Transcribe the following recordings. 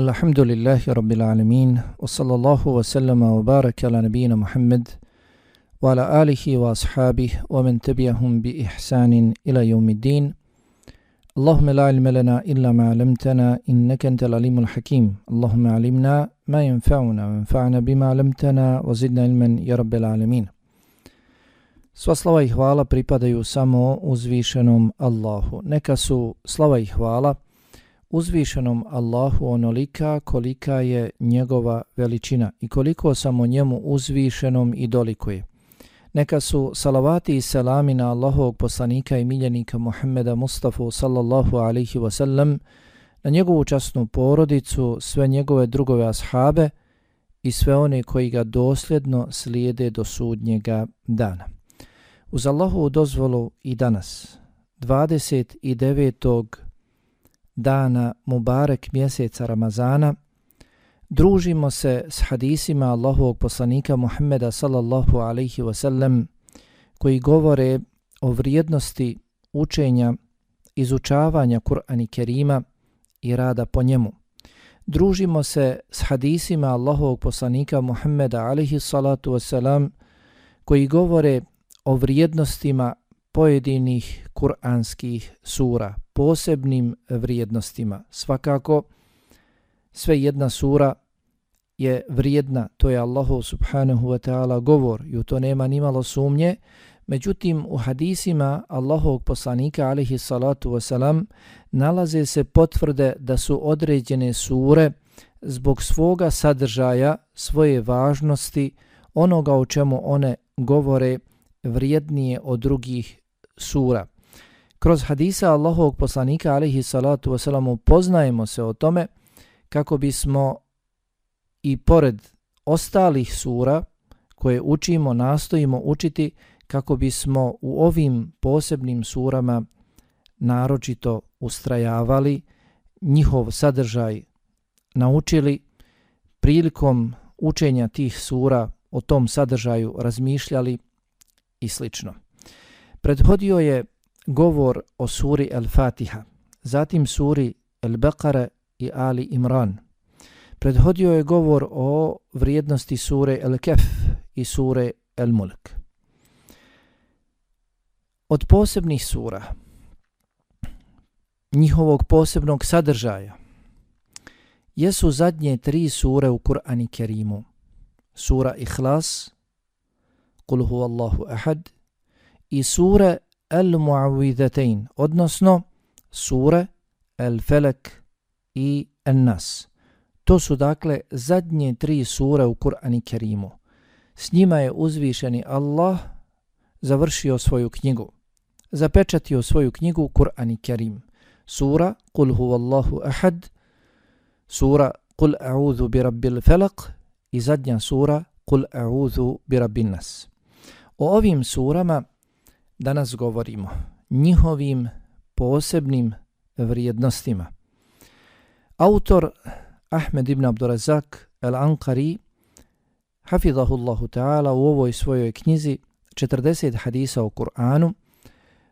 Alhamdulillahi Rabbil Alamin wa sallallahu wa sallama wa baraka ala nabina Muhammad wa ala alihi wa ashabih wa man tabiahum bi ihsanin ila yawmiddin Allahumma la ilma lana illa ma 'allamtana innaka antal alimul hakim. Allahumma 'allimna ma yanfa'una wa anfa'na bima 'allamtana wa zidna ilman ya rabbil alamin. Sva slava i hvala pripadaju samo uzvišenom Allahu. Neka su slava i hvala uzvišenom Allahu onolika kolika je njegova veličina i koliko samo njemu uzvišenom i dolikuje. Neka su salavati i selami na Allahovog poslanika i miljenika Muhammeda Mustafa sallallahu alaihi wasallam, na njegovu časnu porodicu, sve njegove drugove ashabe i sve one koji ga dosljedno slijede do sudnjega dana. Uz Allahovu dozvolu i danas, 29 dana Mubarek mjeseca Ramazana, družimo se s hadisima Allahovog poslanika Muhammeda sallallahu alaihi wasallam koji govore o vrijednosti učenja, izučavanja Kur'ani Kerima i rada po njemu. Družimo se s hadisima Allahovog poslanika Muhammeda alaihi salatu wasalam koji govore o vrijednostima pojedinih kuranskih sura, posebnim vrijednostima. Svakako, sve jedna sura je vrijedna, to je Allahu subhanahu wa ta'ala govor i u to nema nimalo sumnje. Međutim, u hadisima Allahovog poslanika alihi salatu wasalam nalaze se potvrde da su određene sure zbog svoga sadržaja, svoje važnosti, onoga o čemu one govore vrijednije od drugih sura. Kroz hadisa Allahovog poslanika alaihi salatu wasalam poznajemo se o tome kako bismo i pored ostalih sura koje učimo, nastojimo učiti kako bismo u ovim posebnim surama naročito ustrajavali, njihov sadržaj naučili, prilikom učenja tih sura o tom sadržaju razmišljali i slično. Prethodio je govor o suri Al-Fatiha, zatim suri Al-Baqara i Ali Imran. Prethodio je govor o vrijednosti sure Al-Kef i sure Al-Mulk. Od posebnih sura, njihovog posebnog sadržaja, jesu zadnje tri sure u Kur'ani Kerimu. Sura Ihlas, Kul huvallahu ahad, i El Al-Mu'awwidhatain, odnosno sure Al-Falak i An-Nas. To su dakle zadnje tri sure u Kur'ani Kerimu. S njima je uzvišeni Allah završio svoju knjigu. Zapečatio svoju knjigu Kur'ani Kerim. Sura Kul huvallahu ahad, sura Kul a'udhu bi rabbil falak i zadnja sura Kul a'udhu bi rabbin nas. O ovim surama danas govorimo njihovim posebnim vrijednostima. Autor Ahmed ibn Abdurazak al-Ankari hafidhahullahu ta'ala u ovoj svojoj knjizi 40 hadisa o Kur'anu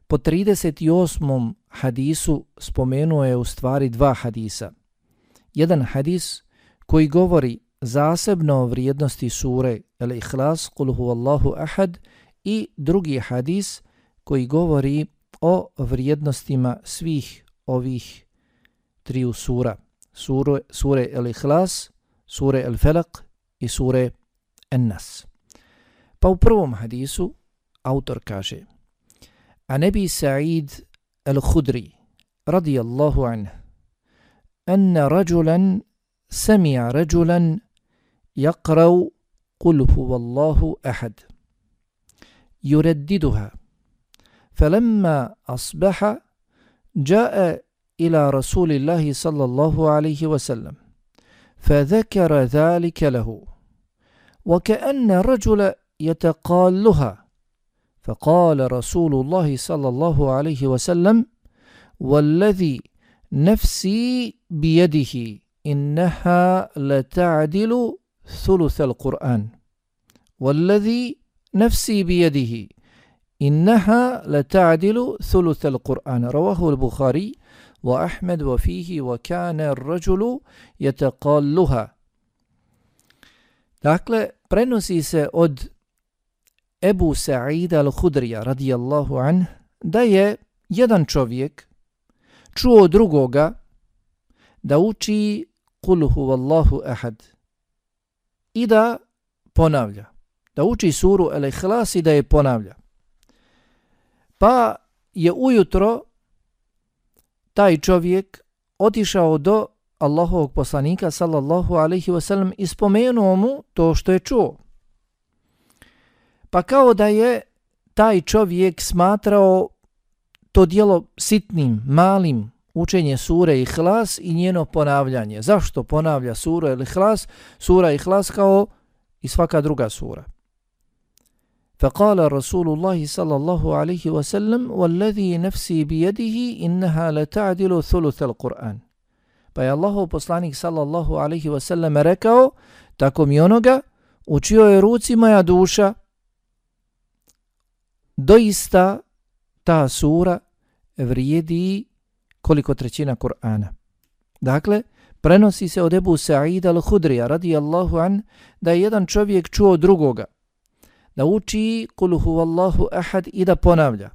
po 38. hadisu spomenuo je u stvari dva hadisa. Jedan hadis koji govori zasebno o vrijednosti sure Al-Ikhlas, Kul huvallahu ahad i drugi hadis koji govori o vrijednostima svih ovih triju sura. Sure, sure El-Ikhlas, sure El-Felak i sure En-Nas. Pa u prvom hadisu autor kaže A nebi Sa'id El-Khudri radijallahu anh أن رجلا سمع رجلا يقرأ قل هو الله أحد يرددها فلما أصبح جاء إلى رسول الله صلى الله عليه وسلم فذكر ذلك له وكأن الرجل يتقالها. فقال رسول الله صلى الله عليه وسلم والذي نفسي بيده إنها لتعدل ثلث القرآن والذي نفسي بيده إنها لتعدل ثلث القرآن رواه البخاري وأحمد وفيه وكان الرجل يتقالها Dakle, prenosi se od Ebu Sa'ida al-Hudrija radijallahu an da je jedan čovjek čuo drugoga da uči kul huvallahu ahad i da ponavlja. Da uči suru al-Ikhlas i da je ponavlja. Pa je ujutro taj čovjek otišao do Allahovog poslanika sallallahu alaihi wasallam i spomenuo mu to što je čuo. Pa kao da je taj čovjek smatrao to dijelo sitnim, malim, učenje sure i hlas i njeno ponavljanje. Zašto ponavlja sura ili hlas? Sura i hlas kao i svaka druga sura. فقال رسول الله صلى الله عليه وسلم والذي نفسي بيده إنها لتعدل ثلث القرآن Pa je Allahov poslanik sallallahu alaihi wasallam rekao, tako mi onoga, učio je ruci moja duša, doista ta sura vrijedi koliko trećina Kur'ana. Dakle, prenosi se od Ebu Sa'id al-Hudrija radijallahu an da je jedan čovjek čuo drugoga da uči kul huvallahu ahad i da ponavlja.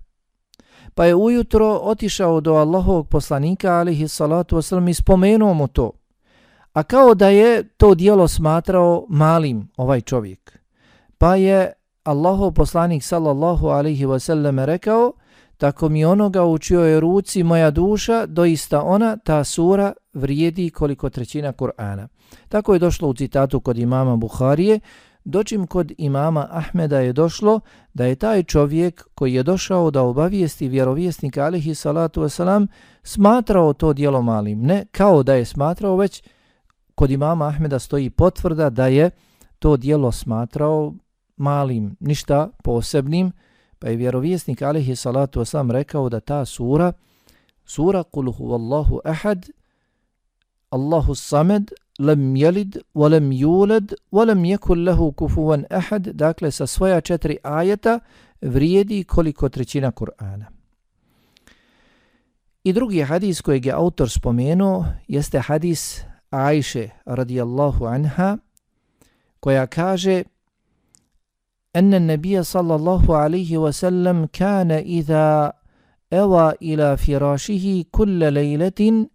Pa je ujutro otišao do Allahovog poslanika alihi salatu wasalam i spomenuo mu to. A kao da je to dijelo smatrao malim ovaj čovjek. Pa je Allahov poslanik sallallahu alihi wasallam rekao tako mi onoga učio je ruci moja duša, doista ona, ta sura, vrijedi koliko trećina Kur'ana. Tako je došlo u citatu kod imama Buharije, dočim kod imama Ahmeda je došlo da je taj čovjek koji je došao da obavijesti vjerovjesnika alihi salatu wasalam smatrao to dijelo malim. Ne kao da je smatrao, već kod imama Ahmeda stoji potvrda da je to dijelo smatrao malim, ništa posebnim, pa je vjerovjesnik alihi salatu wasalam rekao da ta sura, sura kul huvallahu ahad, Allahu samed, lem jelid, volem juled, volem jekul lehu kufuvan ahad, dakle sa svoja četiri ajeta vrijedi koliko trećina Kur'ana. I drugi hadis kojeg je autor spomenuo jeste hadis Ajše radijallahu anha koja kaže أن النبي صلى الله عليه وسلم كان إذا أوى إلى فراشه كل ليلة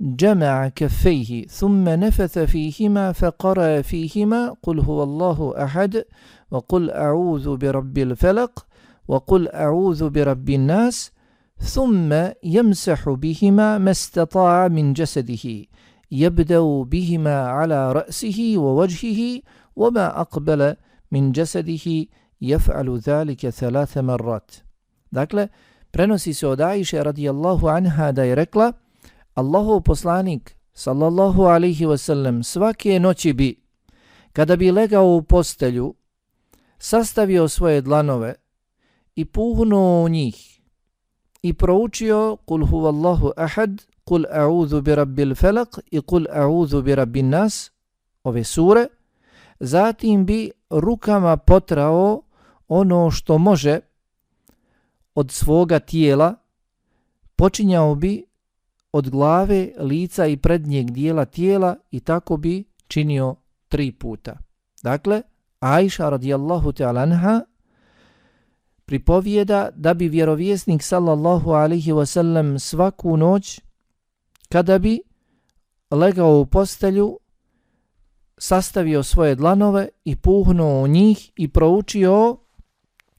جمع كفيه ثم نفث فيهما فقرأ فيهما قل هو الله أحد وقل أعوذ برب الفلق وقل أعوذ برب الناس ثم يمسح بهما ما استطاع من جسده يبدأ بهما على رأسه ووجهه وما أقبل من جسده يفعل ذلك ثلاث مرات. Dakle, prenosi se od Aisha radijallahu anha da je rekla Allahov poslanik, sallallahu alihi wasallam, svake noći bi, kada bi legao u postelju, sastavio svoje dlanove i puhnuo u njih i proučio kul huvallahu ahad, kul a'udhu bi rabbil felak i kul a'udhu bi rabbin nas, ove sure, zatim bi rukama potrao ono što može od svoga tijela, počinjao bi od glave, lica i prednjeg dijela tijela i tako bi činio tri puta. Dakle, Aisha radijallahu ta'ala anha pripovijeda da bi vjerovjesnik sallallahu alaihi wasallam svaku noć kada bi legao u postelju sastavio svoje dlanove i puhnuo u njih i proučio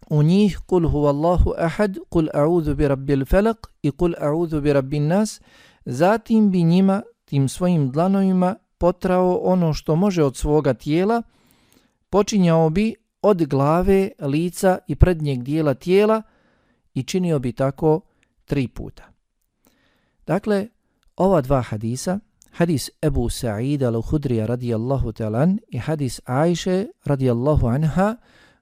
u njih kul huvallahu ahad, kul a'udhu bi rabbil felak i kul a'udhu bi rabbin nas, zatim bi njima, tim svojim dlanovima, potrao ono što može od svoga tijela, počinjao bi od glave, lica i prednjeg dijela tijela i činio bi tako tri puta. Dakle, ova dva hadisa, hadis Ebu Sa'id al-Hudrija radijallahu talan i hadis Ajše radijallahu anha,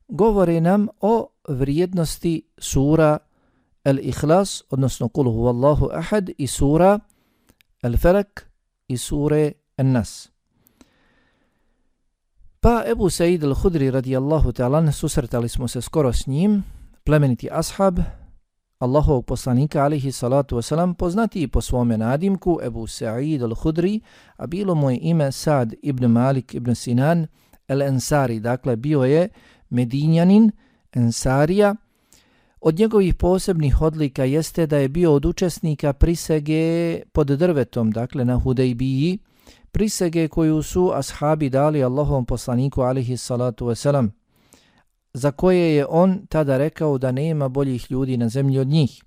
govore nam o vrijednosti sura Al-Ikhlas, odnosno Kul huvallahu ahad i sura Al-Falak i sure An-Nas. Pa Ebu Said al-Hudri radijallahu ta'ala susretali smo se skoro s njim, plemeniti ashab Allahovog poslanika alihi salatu wasalam poznati po svome nadimku Ebu Sa'id al-Hudri, a bilo mu je ime Sad ibn Malik ibn Sinan el-Ensari, dakle bio je Medinjanin, Ensarija. Od njegovih posebnih odlika jeste da je bio od učesnika prisege pod drvetom, dakle na Hudejbiji, prisege koju su ashabi dali Allahovom poslaniku alihi salatu wasalam za koje je on tada rekao da nema boljih ljudi na zemlji od njih.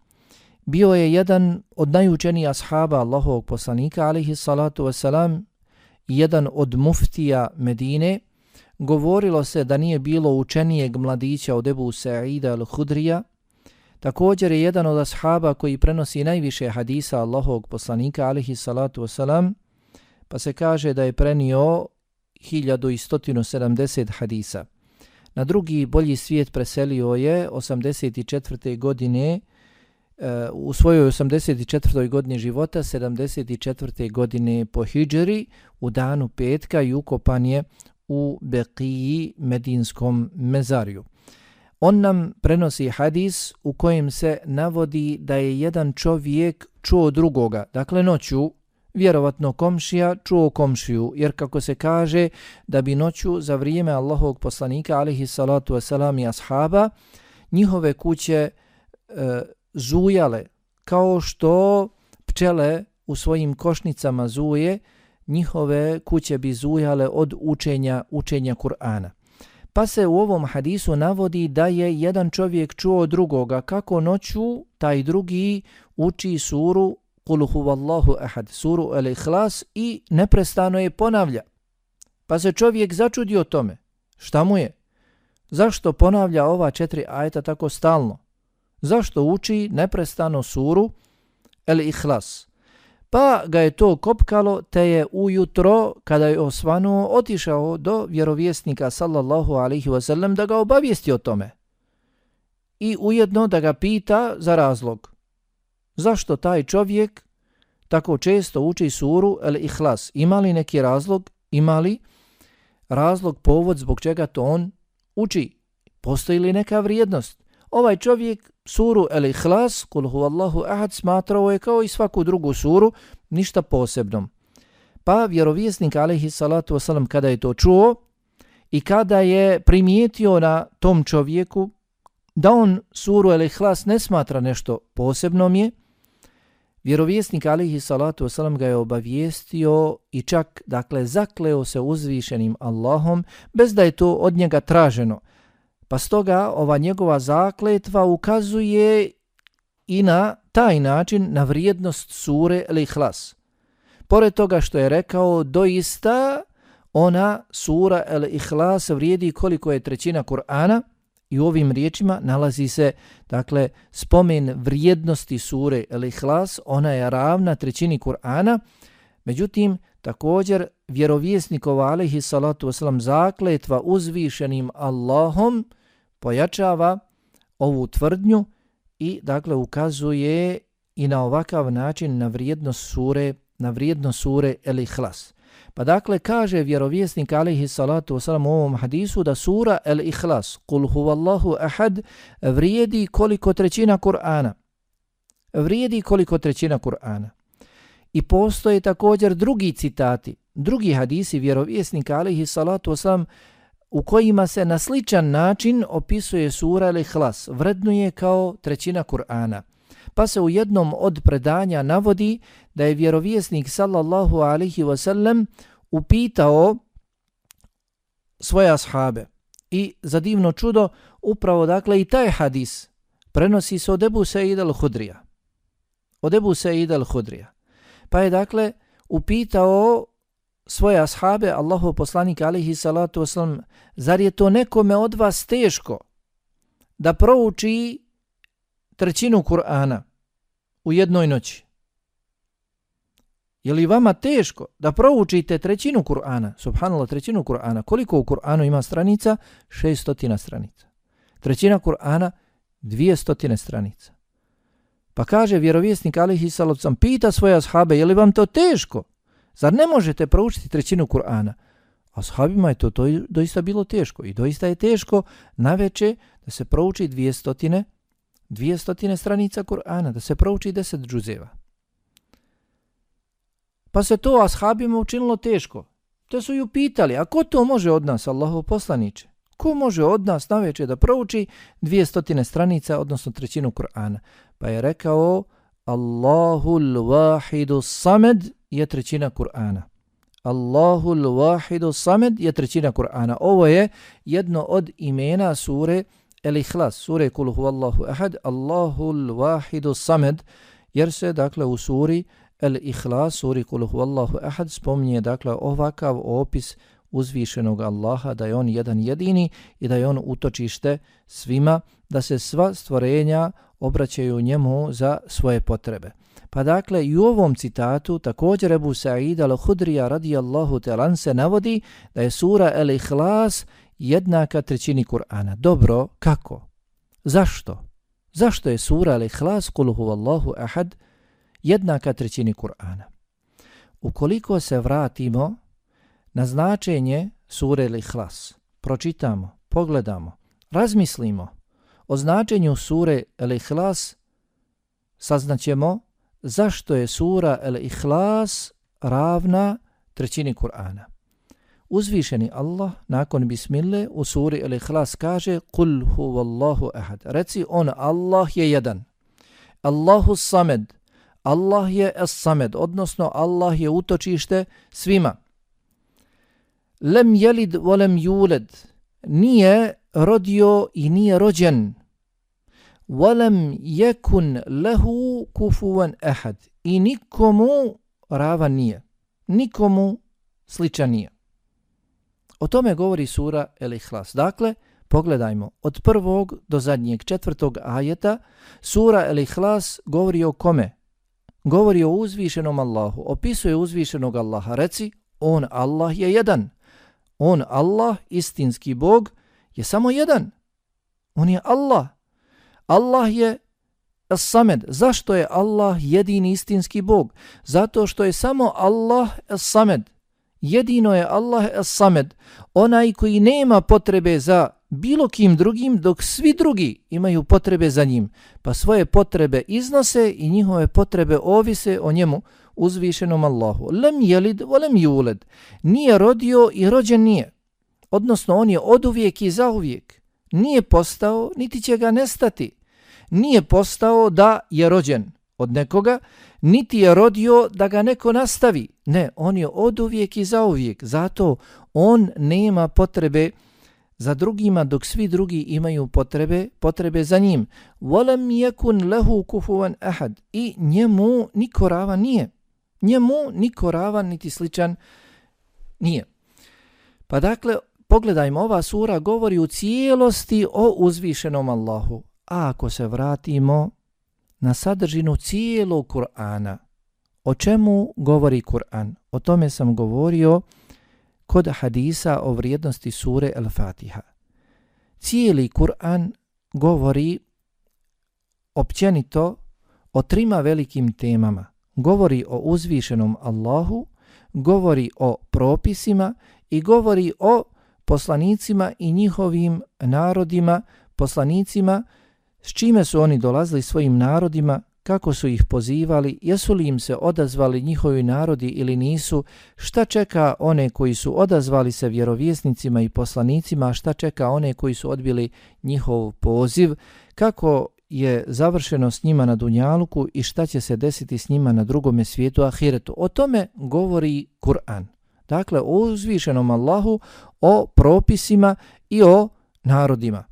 Bio je jedan od najučenijih ashaba Allahovog poslanika, alihi salatu wasalam, jedan od muftija Medine. Govorilo se da nije bilo učenijeg mladića od Ebu Sa'ida al-Hudrija. Također je jedan od ashaba koji prenosi najviše hadisa Allahovog poslanika, alihi salatu wasalam, pa se kaže da je prenio 1170 hadisa. Na drugi bolji svijet preselio je 84. godine e, u svojoj 84. godini života 74. godine po Hidžeri u danu petka i ukopan je u Beqiji Medinskom mezarju. On nam prenosi hadis u kojem se navodi da je jedan čovjek čuo drugoga, dakle noću vjerovatno komšija čuo komšiju, jer kako se kaže da bi noću za vrijeme Allahovog poslanika alihi salatu wasalam i ashaba njihove kuće e, zujale kao što pčele u svojim košnicama zuje, njihove kuće bi zujale od učenja učenja Kur'ana. Pa se u ovom hadisu navodi da je jedan čovjek čuo drugoga kako noću taj drugi uči suru Kul huvallahu ahad, suru al-Ikhlas i neprestano je ponavlja. Pa se čovjek začudio tome. Šta mu je? Zašto ponavlja ova četiri ajeta tako stalno? Zašto uči neprestano suru al-Ikhlas? Pa ga je to kopkalo, te je ujutro, kada je osvanuo, otišao do vjerovjesnika sallallahu alaihi wasallam da ga obavijesti o tome. I ujedno da ga pita za razlog zašto taj čovjek tako često uči suru El Ihlas. Ima li neki razlog? Ima li razlog, povod zbog čega to on uči? Postoji li neka vrijednost? Ovaj čovjek suru El Ihlas, kul huvallahu ahad, smatrao je kao i svaku drugu suru, ništa posebnom. Pa vjerovjesnik alaihi salatu wasalam kada je to čuo i kada je primijetio na tom čovjeku da on suru El Ihlas ne smatra nešto posebnom je, Vjerovjesnik alaihi salatu wasalam ga je obavijestio i čak, dakle, zakleo se uzvišenim Allahom bez da je to od njega traženo. Pa stoga ova njegova zakletva ukazuje i na taj način na vrijednost sure Al-Ihlas. Pored toga što je rekao, doista ona sura Al-Ihlas vrijedi koliko je trećina Kur'ana, I u ovim riječima nalazi se dakle spomen vrijednosti sure El-Ihlas, ona je ravna trećini Kur'ana, međutim također vjerovjesnikova alaihi salatu wasalam zakletva uzvišenim Allahom pojačava ovu tvrdnju i dakle ukazuje i na ovakav način na vrijednost sure, na vrijednost sure El-Ihlas. Pa dakle kaže vjerovjesnik alaihi salatu wasalam u ovom hadisu da sura El Ikhlas, kul huvallahu ahad, vrijedi koliko trećina Kur'ana. Vrijedi koliko trećina Kur'ana. I postoje također drugi citati, drugi hadisi vjerovjesnika alaihi salatu wasalam u kojima se na sličan način opisuje sura El Ikhlas, vrednuje kao trećina Kur'ana pa se u jednom od predanja navodi da je vjerovjesnik sallallahu alaihi wasallam upitao svoje ashabe. I za divno čudo, upravo dakle i taj hadis prenosi se od Ebu Sa'id al-Hudrija. Od Ebu Sa'id al-Hudrija. Pa je dakle upitao svoje ashabe, Allahu poslanik alihi salatu wasalam, zar je to nekome od vas teško da prouči trećinu Kur'ana u jednoj noći. Je li vama teško da proučite trećinu Kur'ana, subhanallah, trećinu Kur'ana, koliko u Kur'anu ima stranica? 600 stranica. Trećina Kur'ana, 200 stranica. Pa kaže vjerovjesnik alihi salacom, pita svoje ashabe, je li vam to teško? Zar ne možete proučiti trećinu Kur'ana? Ashabima je to, to doista bilo teško i doista je teško na veče da se prouči 200 200 stranica Kur'ana, da se prouči 10 džuzeva. Pa se to ashabima učinilo teško. Te su ju pitali, a ko to može od nas, Allahov poslaniće? Ko može od nas naveče da prouči 200 stranica, odnosno trećinu Kur'ana? Pa je rekao, Allahul wahidu samed je trećina Kur'ana. Allahul wahidu samed je trećina Kur'ana. Ovo je jedno od imena sure El-Ihlas, sure Kul huvallahu ahad, Allahul wahidu samed, jer se dakle u suri El-Ihlas, suri Kul huvallahu ahad, spominje dakle ovakav opis uzvišenog Allaha, da je on jedan jedini i da je on utočište svima, da se sva stvorenja obraćaju njemu za svoje potrebe. Pa dakle i u ovom citatu također Ebu Sa'id al-Hudrija radijallahu telan se navodi da je sura El-Ihlas jednaka trećini Kur'ana. Dobro, kako? Zašto? Zašto je sura El-Ihlas kuluhu Allahu ahad jednaka trećini Kur'ana? Ukoliko se vratimo na značenje sure El-Ihlas, pročitamo, pogledamo, razmislimo o značenju sure El-Ihlas, saznaćemo zašto je sura El-Ihlas ravna trećini Kur'ana. Uzvišeni Allah nakon bismille u suri El-Ihlas kaže Kul huvallahu ahad. Reci on Allah je jedan. Allahu samed. Allah je es-samed, odnosno Allah je utočište svima. Lem jelid volem juled. Nije rodio i nije rođen. وَلَمْ يَكُنْ لَهُ كُفُوًا ahad. I nikomu ravan nije. Nikomu sličan nije. O tome govori sura El Ihlas. Dakle, pogledajmo, od prvog do zadnjeg četvrtog ajeta, sura El Ihlas govori o kome? Govori o uzvišenom Allahu, opisuje uzvišenog Allaha. Reci, on Allah je jedan. On Allah, istinski Bog, je samo jedan. On je Allah. Allah je As-Samed. Zašto je Allah jedini istinski Bog? Zato što je samo Allah As-Samed. Jedino je Allah As-Samed, onaj koji nema potrebe za bilo kim drugim, dok svi drugi imaju potrebe za njim, pa svoje potrebe iznose i njihove potrebe ovise o njemu, uzvišenom Allahu. Lem jelid, volem juled. Nije rodio i rođen nije. Odnosno, on je od uvijek i za uvijek. Nije postao, niti će ga nestati. Nije postao da je rođen od nekoga, niti je rodio da ga neko nastavi. Ne, on je od uvijek i za uvijek. Zato on nema potrebe za drugima dok svi drugi imaju potrebe, potrebe za njim. Walam yakun lahu kufuwan ahad. I njemu niko ravan nije. Njemu niko ravan niti sličan nije. Pa dakle, pogledajmo, ova sura govori u cijelosti o uzvišenom Allahu. A ako se vratimo na sadržinu cijelog Kur'ana. O čemu govori Kur'an? O tome sam govorio kod hadisa o vrijednosti sure Al-Fatiha. Cijeli Kur'an govori općenito o trima velikim temama. Govori o uzvišenom Allahu, govori o propisima i govori o poslanicima i njihovim narodima, poslanicima s čime su oni dolazili svojim narodima, kako su ih pozivali, jesu li im se odazvali njihovi narodi ili nisu, šta čeka one koji su odazvali se vjerovjesnicima i poslanicima, šta čeka one koji su odbili njihov poziv, kako je završeno s njima na Dunjaluku i šta će se desiti s njima na drugome svijetu Ahiretu. O tome govori Kur'an. Dakle, o uzvišenom Allahu, o propisima i o narodima.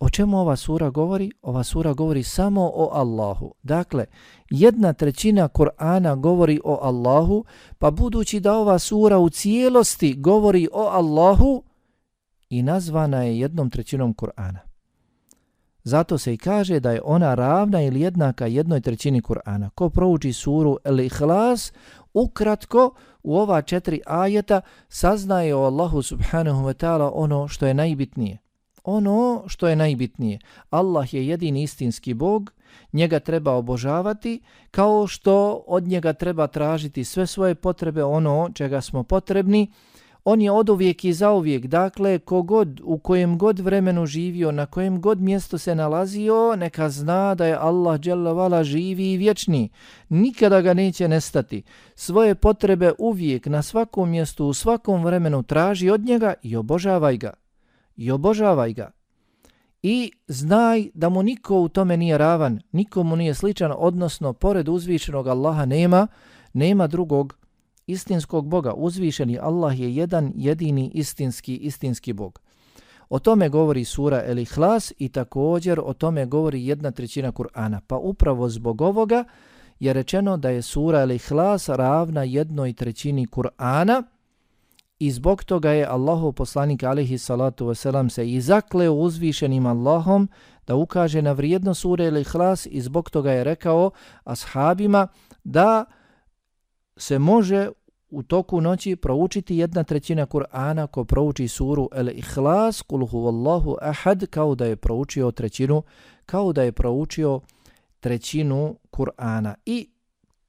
O čemu ova sura govori? Ova sura govori samo o Allahu. Dakle, jedna trećina Kur'ana govori o Allahu, pa budući da ova sura u cijelosti govori o Allahu i nazvana je jednom trećinom Kur'ana. Zato se i kaže da je ona ravna ili jednaka jednoj trećini Kur'ana. Ko prouči suru El-Ihlas, ukratko u ova četiri ajeta saznaje o Allahu subhanahu wa ta'ala ono što je najbitnije ono što je najbitnije. Allah je jedini istinski Bog, njega treba obožavati, kao što od njega treba tražiti sve svoje potrebe, ono čega smo potrebni, On je od uvijek i za uvijek, dakle, kogod, u kojem god vremenu živio, na kojem god mjesto se nalazio, neka zna da je Allah dželavala živi i vječni. Nikada ga neće nestati. Svoje potrebe uvijek, na svakom mjestu, u svakom vremenu traži od njega i obožavaj ga. I obožavaj ga. I znaj da mu niko u tome nije ravan, nikomu nije sličan, odnosno, pored uzvišenog Allaha nema, nema drugog istinskog Boga. Uzvišeni Allah je jedan jedini istinski istinski Bog. O tome govori sura El Ihlas i također o tome govori jedna trećina Kur'ana. Pa upravo zbog ovoga je rečeno da je sura El Ihlas ravna jednoj trećini Kur'ana i zbog toga je Allahu poslanik alihi salatu wasalam se i zakleo uzvišenim Allahom da ukaže na vrijednost sura El Ihlas i zbog toga je rekao ashabima da se može u toku noći proučiti jedna trećina Kur'ana ko prouči suru El Ihlas, kul huvallahu ahad, kao da je proučio trećinu, kao da je proučio trećinu Kur'ana. I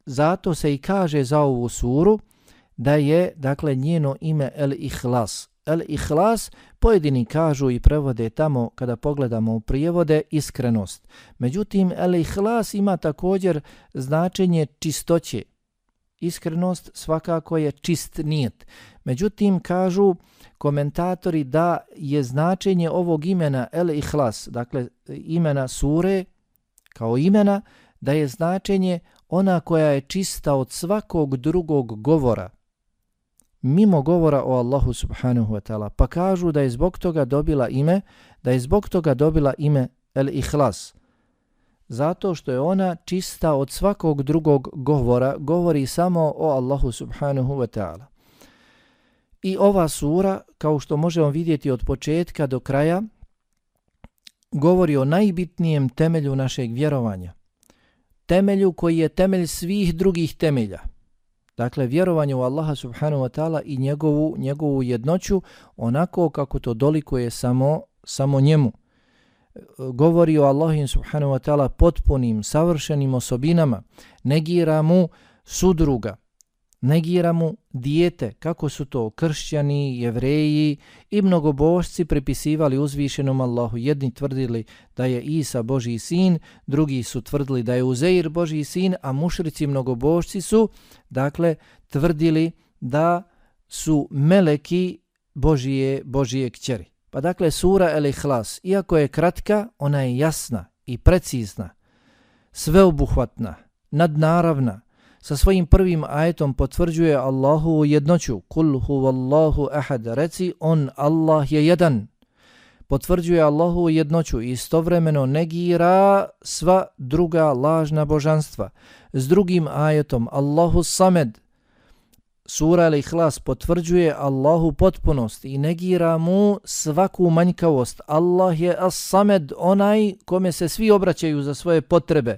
zato se i kaže za ovu suru da je, dakle, njeno ime El Ihlas. El Ihlas pojedini kažu i prevode tamo kada pogledamo u prijevode iskrenost. Međutim, El Ihlas ima također značenje čistoće, iskrenost svakako je čist nijet. Međutim, kažu komentatori da je značenje ovog imena El Ihlas, dakle imena sure kao imena, da je značenje ona koja je čista od svakog drugog govora, mimo govora o Allahu subhanahu wa ta'ala. Pa kažu da je zbog toga dobila ime, da je zbog toga dobila ime El Ihlas zato što je ona čista od svakog drugog govora, govori samo o Allahu subhanahu wa ta'ala. I ova sura, kao što možemo vidjeti od početka do kraja, govori o najbitnijem temelju našeg vjerovanja. Temelju koji je temelj svih drugih temelja. Dakle, vjerovanje u Allaha subhanahu wa ta'ala i njegovu, njegovu jednoću onako kako to dolikuje samo, samo njemu govori o Allahim subhanahu wa ta'ala potpunim, savršenim osobinama, negira mu sudruga, negira mu dijete, kako su to kršćani, jevreji i mnogobošci pripisivali uzvišenom Allahu. Jedni tvrdili da je Isa Boži sin, drugi su tvrdili da je Uzeir Boži sin, a mušrici mnogobošci su, dakle, tvrdili da su meleki Božije, Božije kćeri. Pa dakle, sura El Ihlas, iako je kratka, ona je jasna i precizna, sveobuhvatna, nadnaravna, sa svojim prvim ajetom potvrđuje Allahu u jednoću, kul huvallahu ahad, reci on Allah je jedan, potvrđuje Allahu u jednoću i istovremeno negira sva druga lažna božanstva. S drugim ajetom Allahu samed, Sura Al-Ikhlas potvrđuje Allahu potpunost i negira mu svaku manjkavost. Allah je As-Samed, onaj kome se svi obraćaju za svoje potrebe.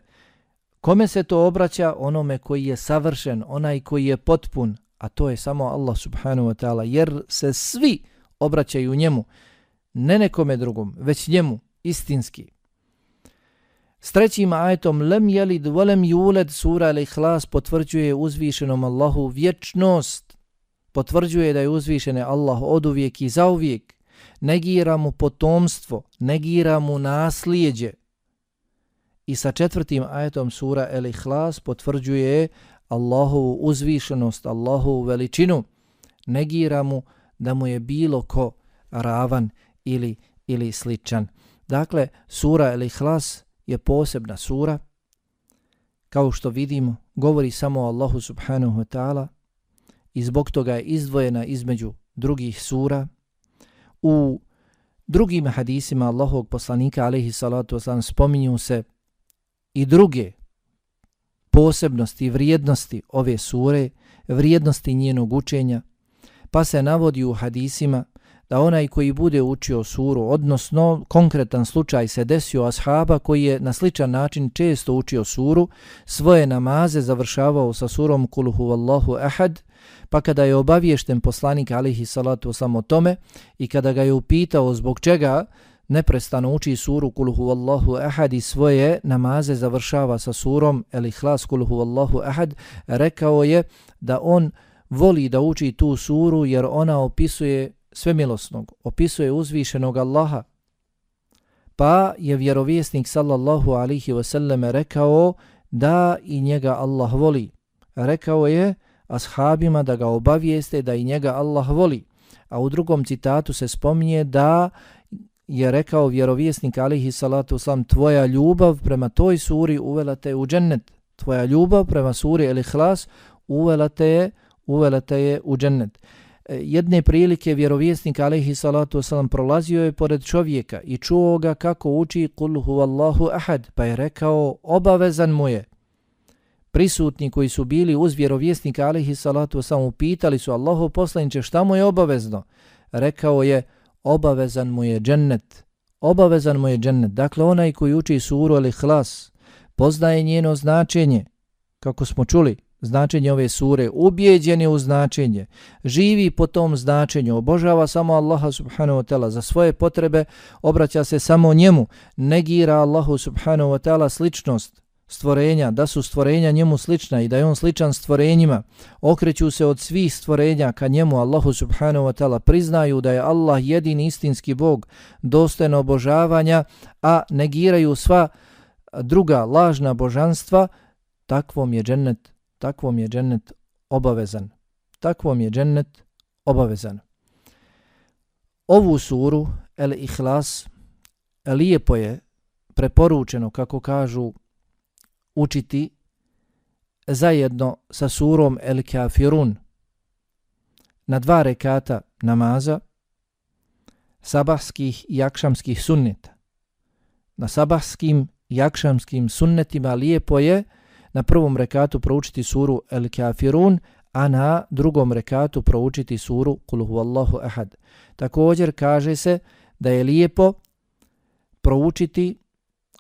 Kome se to obraća? Onome koji je savršen, onaj koji je potpun, a to je samo Allah subhanahu wa ta'ala, jer se svi obraćaju njemu, ne nekome drugom, već njemu, istinski. S trećim ajetom lem jelid volem juled sura al-Ikhlas potvrđuje uzvišenom Allahu vječnost. Potvrđuje da je uzvišene Allah od uvijek i za uvijek. Negira mu potomstvo, negira mu naslijeđe. I sa četvrtim ajetom sura al-Ikhlas potvrđuje Allahovu uzvišenost, Allahovu veličinu. Negira mu da mu je bilo ko ravan ili, ili sličan. Dakle, sura El Ihlas je posebna sura, kao što vidimo, govori samo o Allahu subhanahu wa ta'ala i zbog toga je izdvojena između drugih sura. U drugim hadisima Allahog poslanika alaihi salatu wasalam spominju se i druge posebnosti i vrijednosti ove sure, vrijednosti njenog učenja, pa se navodi u hadisima da onaj koji bude učio suru, odnosno konkretan slučaj se desio ashaba koji je na sličan način često učio suru, svoje namaze završavao sa surom Kuluhu Wallahu Ahad, pa kada je obaviješten poslanik alihi salatu samo tome i kada ga je upitao zbog čega neprestano uči suru Kuluhu Allahu Ahad i svoje namaze završava sa surom El Ihlas Kuluhu Allahu Ahad, rekao je da on voli da uči tu suru jer ona opisuje svemilosnog, opisuje uzvišenog Allaha. Pa je vjerovjesnik sallallahu alihi wasallam rekao da i njega Allah voli. Rekao je ashabima da ga obavijeste da i njega Allah voli. A u drugom citatu se spominje da je rekao vjerovjesnik alihi salatu wasallam tvoja ljubav prema toj suri uvela te u džennet. Tvoja ljubav prema suri ili Ihlas uvela te je, uvela te je u džennet. E, jedne prilike vjerovjesnik alaihi salatu wasalam prolazio je pored čovjeka i čuo ga kako uči kul huvallahu ahad, pa je rekao obavezan mu je. Prisutni koji su bili uz vjerovjesnika alaihi salatu wasalam upitali su Allahu poslaniće šta mu je obavezno. Rekao je obavezan mu je džennet. Obavezan mu je džennet. Dakle onaj koji uči suru ali hlas poznaje njeno značenje kako smo čuli značenje ove sure, ubijeđen je u značenje, živi po tom značenju, obožava samo Allaha subhanahu wa ta'ala za svoje potrebe, obraća se samo njemu, negira Allahu subhanahu wa ta'ala sličnost stvorenja, da su stvorenja njemu slična i da je on sličan stvorenjima, okreću se od svih stvorenja ka njemu, Allahu subhanahu wa ta'ala, priznaju da je Allah jedini istinski Bog, dostojno obožavanja, a negiraju sva druga lažna božanstva, takvom je džennet takvom je džennet obavezan. Takvom je džennet obavezan. Ovu suru, El Ihlas, lijepo je preporučeno, kako kažu, učiti zajedno sa surom El Kafirun na dva rekata namaza sabahskih i jakšamskih sunneta. Na sabahskim i jakšamskim sunnetima lijepo je na prvom rekatu proučiti suru El Kafirun, a na drugom rekatu proučiti suru Kul huvallahu ahad. Također kaže se da je lijepo proučiti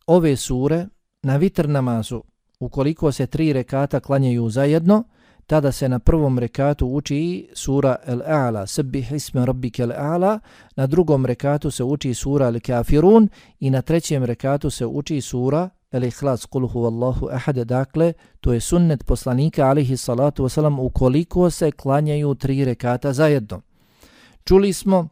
ove sure na vitr namazu. Ukoliko se tri rekata klanjaju zajedno, tada se na prvom rekatu uči sura El-A'la, Sabbih isme rabbike El-A'la, na drugom rekatu se uči sura El-Kafirun i na trećem rekatu se uči sura el-ihlas kul huvallahu ahad, dakle, to je sunnet poslanika alihi salatu wasalam ukoliko se klanjaju tri rekata zajedno. Čuli smo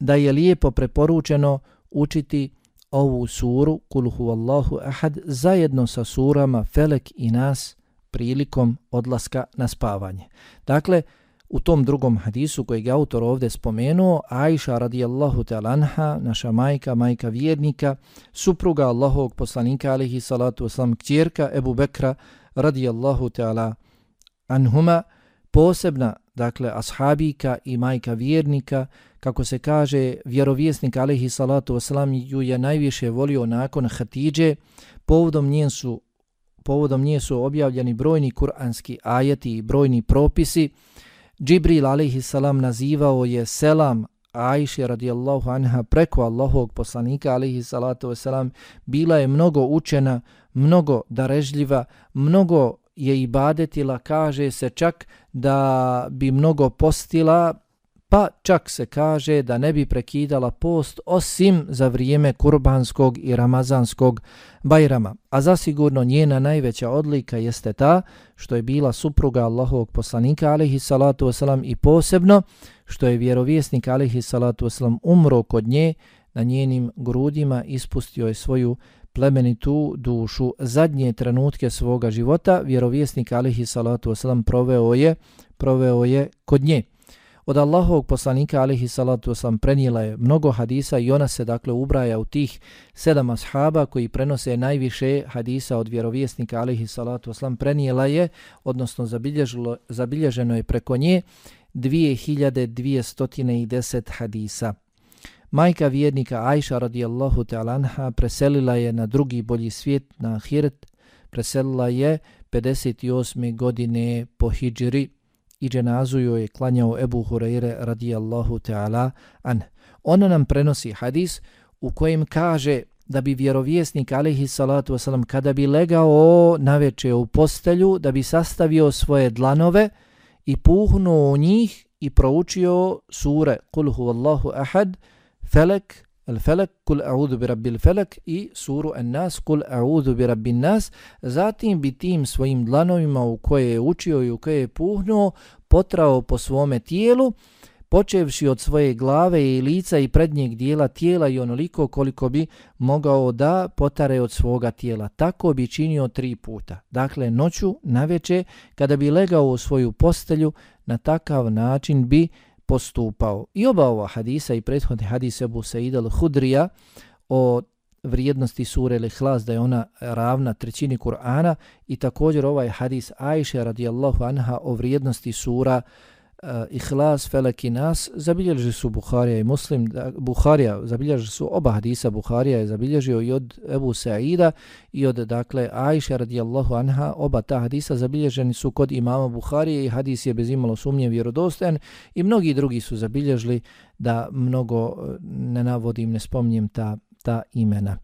da je lijepo preporučeno učiti ovu suru kul huvallahu ahad zajedno sa surama Felek i Nas prilikom odlaska na spavanje. Dakle, U tom drugom hadisu koji je autor ovdje spomenuo, Aisha radijallahu ta'ala anha, naša majka, majka vjernika, supruga Allahovog poslanika alihi salatu oslam, kćerka Ebu Bekra radijallahu ta'ala anhuma, posebna, dakle, ashabika i majka vjernika, kako se kaže, vjerovjesnik alihi salatu oslam ju je najviše volio nakon Hatidže, povodom njen su povodom nje su objavljeni brojni kuranski ajeti i brojni propisi, Džibril alaihi salam nazivao je selam Ajše radijallahu anha preko Allahovog poslanika alaihi salatu wasalam. Bila je mnogo učena, mnogo darežljiva, mnogo je ibadetila, kaže se čak da bi mnogo postila, pa čak se kaže da ne bi prekidala post osim za vrijeme kurbanskog i ramazanskog bajrama. A zasigurno njena najveća odlika jeste ta što je bila supruga Allahovog poslanika alihi salatu wasalam i posebno što je vjerovjesnik alihi salatu wasalam umro kod nje na njenim grudima ispustio je svoju plemenitu dušu. Zadnje trenutke svoga života vjerovjesnik alihi salatu wasalam proveo je, proveo je kod nje. Od Allahovog poslanika alihi salatu wasalam prenijela je mnogo hadisa i ona se dakle ubraja u tih sedam ashaba koji prenose najviše hadisa od vjerovjesnika alihi salatu wasalam prenijela je, odnosno zabilježilo, zabilježeno je preko nje 2210 hadisa. Majka vjernika Ajša radijallahu ta'lanha preselila je na drugi bolji svijet, na Ahiret, preselila je 58. godine po Hidžri, i dženazu joj je klanjao Ebu Hureyre radijallahu ta'ala an. Ona nam prenosi hadis u kojem kaže da bi vjerovjesnik alaihi salatu wasalam kada bi legao na veče u postelju da bi sastavio svoje dlanove i puhnuo u njih i proučio sure Kul huvallahu ahad, Felek El Felek, kul a'udhu bi rabbil Felek i suru En Nas, kul a'udhu bi rabbin Nas, zatim bi tim svojim dlanovima u koje je učio i u koje je puhnuo, potrao po svome tijelu, počevši od svoje glave i lica i prednjeg dijela tijela i onoliko koliko bi mogao da potare od svoga tijela. Tako bi činio tri puta. Dakle, noću, na veče, kada bi legao u svoju postelju, na takav način bi postupao. I oba ova hadisa i prethodni hadis Ebu Said al-Hudrija o vrijednosti sure Lihlas da je ona ravna trećini Kur'ana i također ovaj hadis Ajše radijallahu anha o vrijednosti sura uh, Eh, Ihlas, Felek i Nas zabilježi su Buharija i Muslim. Da, Buharija zabilježili su oba hadisa. Buharija je zabilježio i od Ebu Saida i od dakle Ajša radijallahu anha. Oba ta hadisa zabilježeni su kod imama Buharije i hadis je bez imalo sumnje vjerodostojan i mnogi drugi su zabilježili da mnogo eh, ne navodim, ne spomnjem ta, ta imena.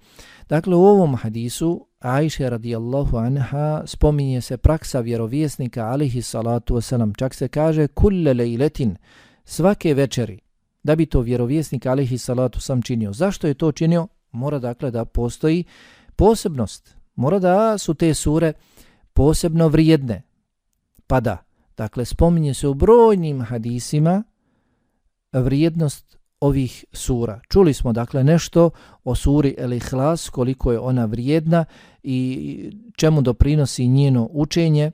Dakle, u ovom hadisu Ajše radijallahu anha spominje se praksa vjerovjesnika alihi salatu wasalam. Čak se kaže kulle lejletin svake večeri da bi to vjerovjesnik alihi salatu sam činio. Zašto je to činio? Mora dakle da postoji posebnost. Mora da su te sure posebno vrijedne. Pa da, dakle spominje se u brojnim hadisima vrijednost ovih sura. Čuli smo dakle nešto o suri El Ihlas, koliko je ona vrijedna i čemu doprinosi njeno učenje,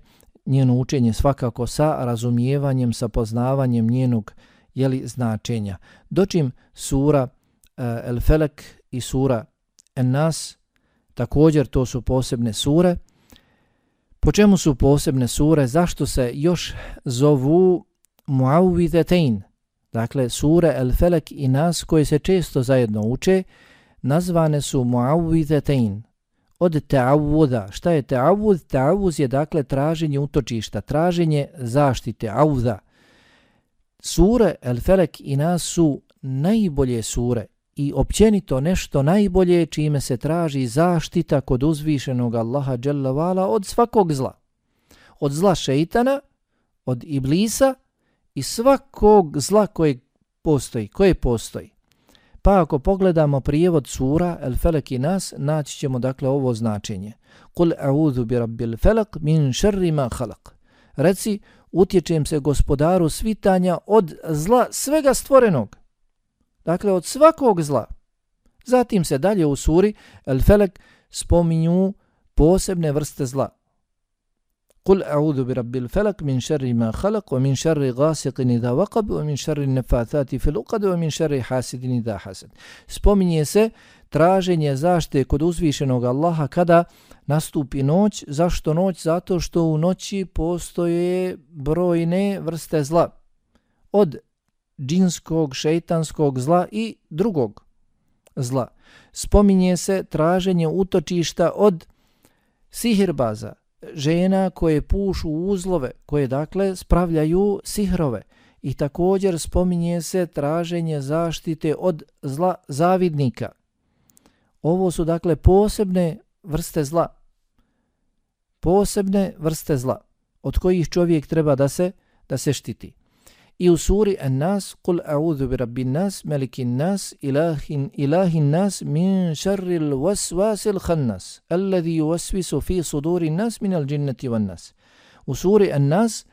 njeno učenje svakako sa razumijevanjem, sa poznavanjem njenog jeli, značenja. Dočim sura eh, El Felek i sura En Nas, također to su posebne sure. Po čemu su posebne sure? Zašto se još zovu Muawwidetein? Dakle, sure El Felek i Nas koje se često zajedno uče, nazvane su Muawwidetein, od ta'awuda. Šta je ta'awud? Ta'awuz je dakle traženje utočišta, traženje zaštite, auda. Sure El Felek i Nas su najbolje sure i općenito nešto najbolje čime se traži zaštita kod uzvišenog Allaha Jalla od svakog zla. Od zla šeitana, od iblisa, i svakog zla koje postoji, koje postoji. Pa ako pogledamo prijevod sura El Felek i Nas, naći ćemo dakle ovo značenje. Kul a'udhu bi rabbil felak min šerri ma halak. Reci, utječem se gospodaru svitanja od zla svega stvorenog. Dakle, od svakog zla. Zatim se dalje u suri El Felek spominju posebne vrste zla. قل أعوذ برب الفلق من شر ما خلق ومن شر غاسق إذا وقب ومن شر النفاثات في الأقد ومن شر حاسد إذا حسد Spominje se traženje zaštite kod uzvišenog Allaha kada nastupi noć. Zašto noć? Zato što u noći postoje brojne vrste zla. Od džinskog, šeitanskog zla i drugog zla. Spominje se traženje utočišta od sihirbaza, žena koje pušu uzlove, koje dakle spravljaju sihrove. I također spominje se traženje zaštite od zla zavidnika. Ovo su dakle posebne vrste zla. Posebne vrste zla od kojih čovjek treba da se da se štiti. I u suri An-Nas, Kul a'udhu bi rabbin nas, melikin nas, ilahin, ilahin nas, min šarril waswasil khannas, alladhi yuwaswisu fi sudurin nas min al jinnati wan nas. U suri An-Nas,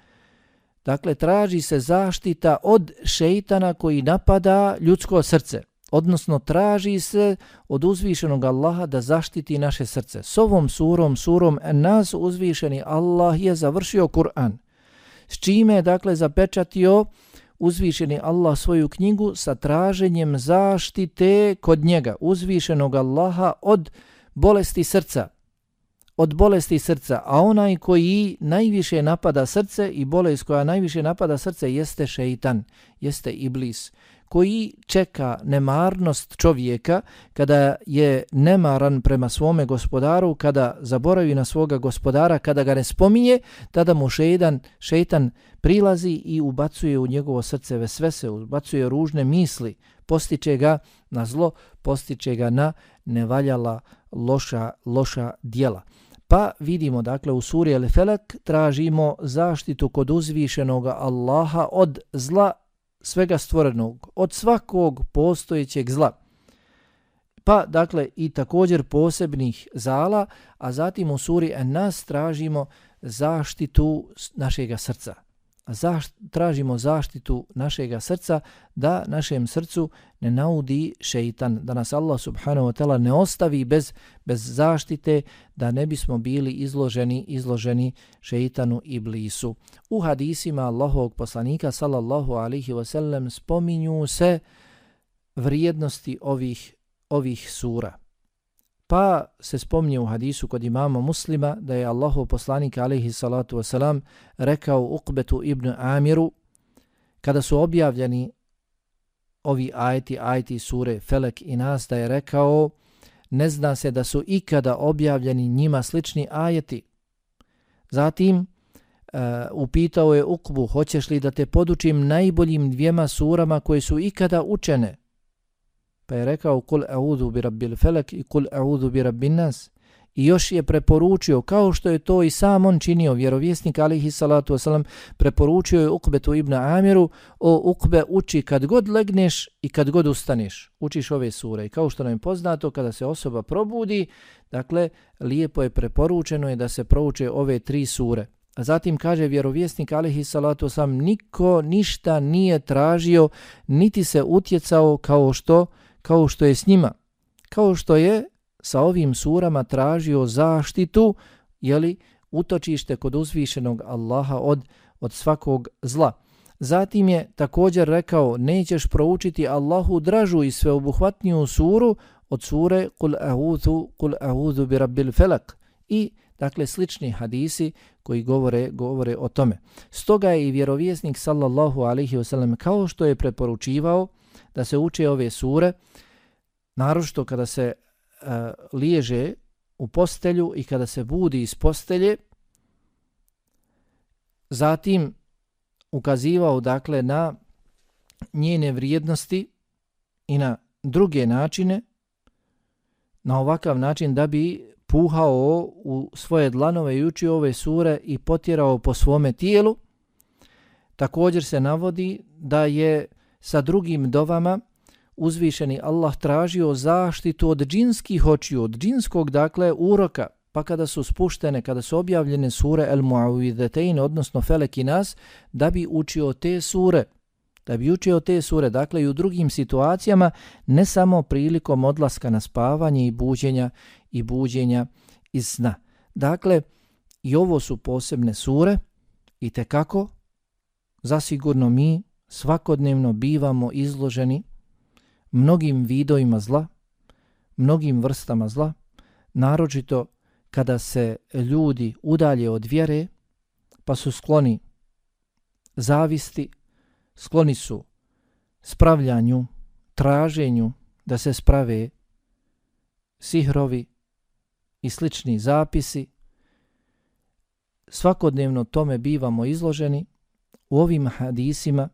dakle, traži se zaštita od šeitana koji napada ljudsko srce. Odnosno, traži se od uzvišenog Allaha da zaštiti naše srce. S ovom surom, surom An-Nas, uzvišeni Allah je završio Kur'an s čime je dakle zapečatio uzvišeni Allah svoju knjigu sa traženjem zaštite kod njega, uzvišenog Allaha od bolesti srca. Od bolesti srca, a onaj koji najviše napada srce i bolest koja najviše napada srce jeste šeitan, jeste iblis koji čeka nemarnost čovjeka kada je nemaran prema svome gospodaru, kada zaboravi na svoga gospodara, kada ga ne spominje, tada mu šeitan, šeitan prilazi i ubacuje u njegovo srce vesvese, ubacuje ružne misli, postiče ga na zlo, postiče ga na nevaljala loša, loša dijela. Pa vidimo, dakle, u suri El Felak tražimo zaštitu kod uzvišenog Allaha od zla svega stvorenog, od svakog postojećeg zla. pa dakle i također posebnih zala, a zatim u suri nas tražimo zaštitu našega srca zaš, tražimo zaštitu našega srca da našem srcu ne naudi šeitan, da nas Allah subhanahu wa ta'ala ne ostavi bez, bez zaštite, da ne bismo bili izloženi izloženi šeitanu i blisu. U hadisima Allahovog poslanika sallallahu alihi wasallam spominju se vrijednosti ovih ovih sura. Pa se spomnje u hadisu kod imama muslima da je Allahu poslanik alaihi salatu wasalam rekao Uqbetu ibn Amiru kada su objavljeni ovi ajeti, ajeti sure Felek i Nas da je rekao ne zna se da su ikada objavljeni njima slični ajeti. Zatim uh, upitao je Uqbu hoćeš li da te podučim najboljim dvijema surama koje su ikada učene Pa je rekao kul a'udhu bi rabbil felek i kul a'udhu bi rabbin nas. I još je preporučio, kao što je to i sam on činio, vjerovjesnik alihi salatu wasalam, preporučio je Ukbetu ibn Amiru, o Ukbe uči kad god legneš i kad god ustaneš, učiš ove sure. I kao što nam je poznato, kada se osoba probudi, dakle, lijepo je preporučeno je da se prouče ove tri sure. A zatim kaže vjerovjesnik alihi salatu wasalam, niko ništa nije tražio, niti se utjecao kao što kao što je s njima, kao što je sa ovim surama tražio zaštitu, jeli, utočište kod uzvišenog Allaha od, od svakog zla. Zatim je također rekao, nećeš proučiti Allahu dražu i sveobuhvatniju suru od sure Kul a'udhu, kul a'udhu bi rabbil felak. I, dakle, slični hadisi koji govore, govore o tome. Stoga je i vjerovjesnik sallallahu alaihi wasallam kao što je preporučivao da se uče ove sure, naročito kada se uh, liježe u postelju i kada se budi iz postelje, zatim ukazivao dakle na njene vrijednosti i na druge načine, na ovakav način da bi puhao u svoje dlanove i učio ove sure i potjerao po svome tijelu. Također se navodi da je sa drugim dovama uzvišeni Allah tražio zaštitu od džinskih očiju, od džinskog, dakle, uroka, pa kada su spuštene, kada su objavljene sure El Muawidetein, odnosno Felek i Nas, da bi učio te sure, da bi učio te sure, dakle i u drugim situacijama, ne samo prilikom odlaska na spavanje i buđenja i buđenja iz sna. Dakle, i ovo su posebne sure i te kako zasigurno mi svakodnevno bivamo izloženi mnogim vidovima zla, mnogim vrstama zla, naročito kada se ljudi udalje od vjere, pa su skloni zavisti, skloni su spravljanju, traženju da se sprave sihrovi i slični zapisi, svakodnevno tome bivamo izloženi, u ovim hadisima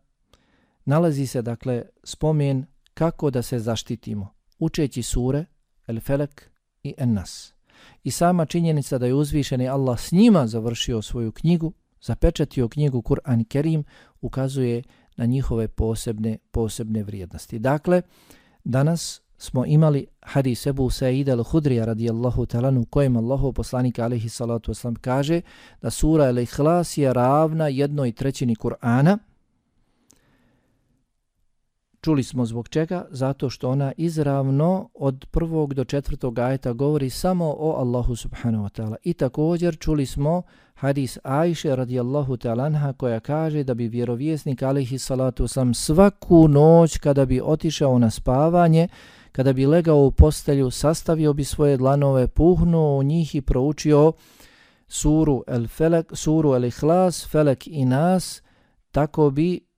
nalazi se dakle spomen kako da se zaštitimo, učeći sure El Felek i En Nas. I sama činjenica da je uzvišeni Allah s njima završio svoju knjigu, zapečatio knjigu Kur'an Kerim, ukazuje na njihove posebne posebne vrijednosti. Dakle, danas smo imali hadis Ebu Sa'id al-Hudrija radijallahu talanu kojem Allahu poslanik alaihi salatu wasalam kaže da sura al-Ikhlas je ravna jednoj trećini Kur'ana, Čuli smo zbog čega? Zato što ona izravno od prvog do četvrtog ajeta govori samo o Allahu subhanahu wa ta'ala. I također čuli smo hadis Ajše radijallahu ta'ala koja kaže da bi vjerovjesnik alihi salatu sam svaku noć kada bi otišao na spavanje, kada bi legao u postelju, sastavio bi svoje dlanove, puhnuo u njih i proučio suru El Felek, suru El Ihlas, Felek i Nas, tako bi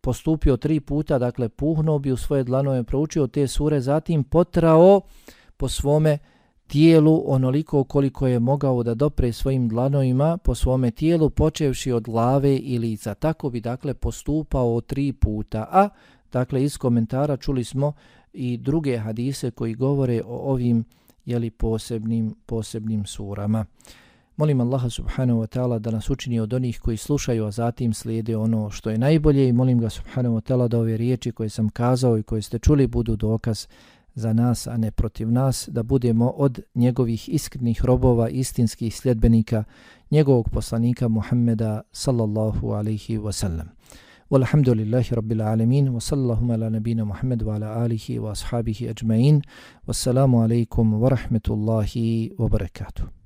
postupio tri puta, dakle puhnuo bi u svoje dlanove, proučio te sure, zatim potrao po svome tijelu onoliko koliko je mogao da dopre svojim dlanovima po svome tijelu, počevši od glave i lica. Tako bi dakle postupao tri puta. A dakle iz komentara čuli smo i druge hadise koji govore o ovim jeli, posebnim, posebnim surama. Molim Allaha subhanahu wa ta'ala da nas učini od onih koji slušaju, a zatim slijede ono što je najbolje i molim ga subhanahu wa ta'ala da ove riječi koje sam kazao i koje ste čuli budu dokaz za nas, a ne protiv nas, da budemo od njegovih iskrenih robova, istinskih sljedbenika, njegovog poslanika Muhammeda sallallahu alaihi wasallam. Walhamdulillahi rabbil alamin wa sallallahu ala nabina Muhammed wa ala alihi wa ashabihi ajma'in. Wassalamu alaikum wa rahmetullahi wa barakatuh.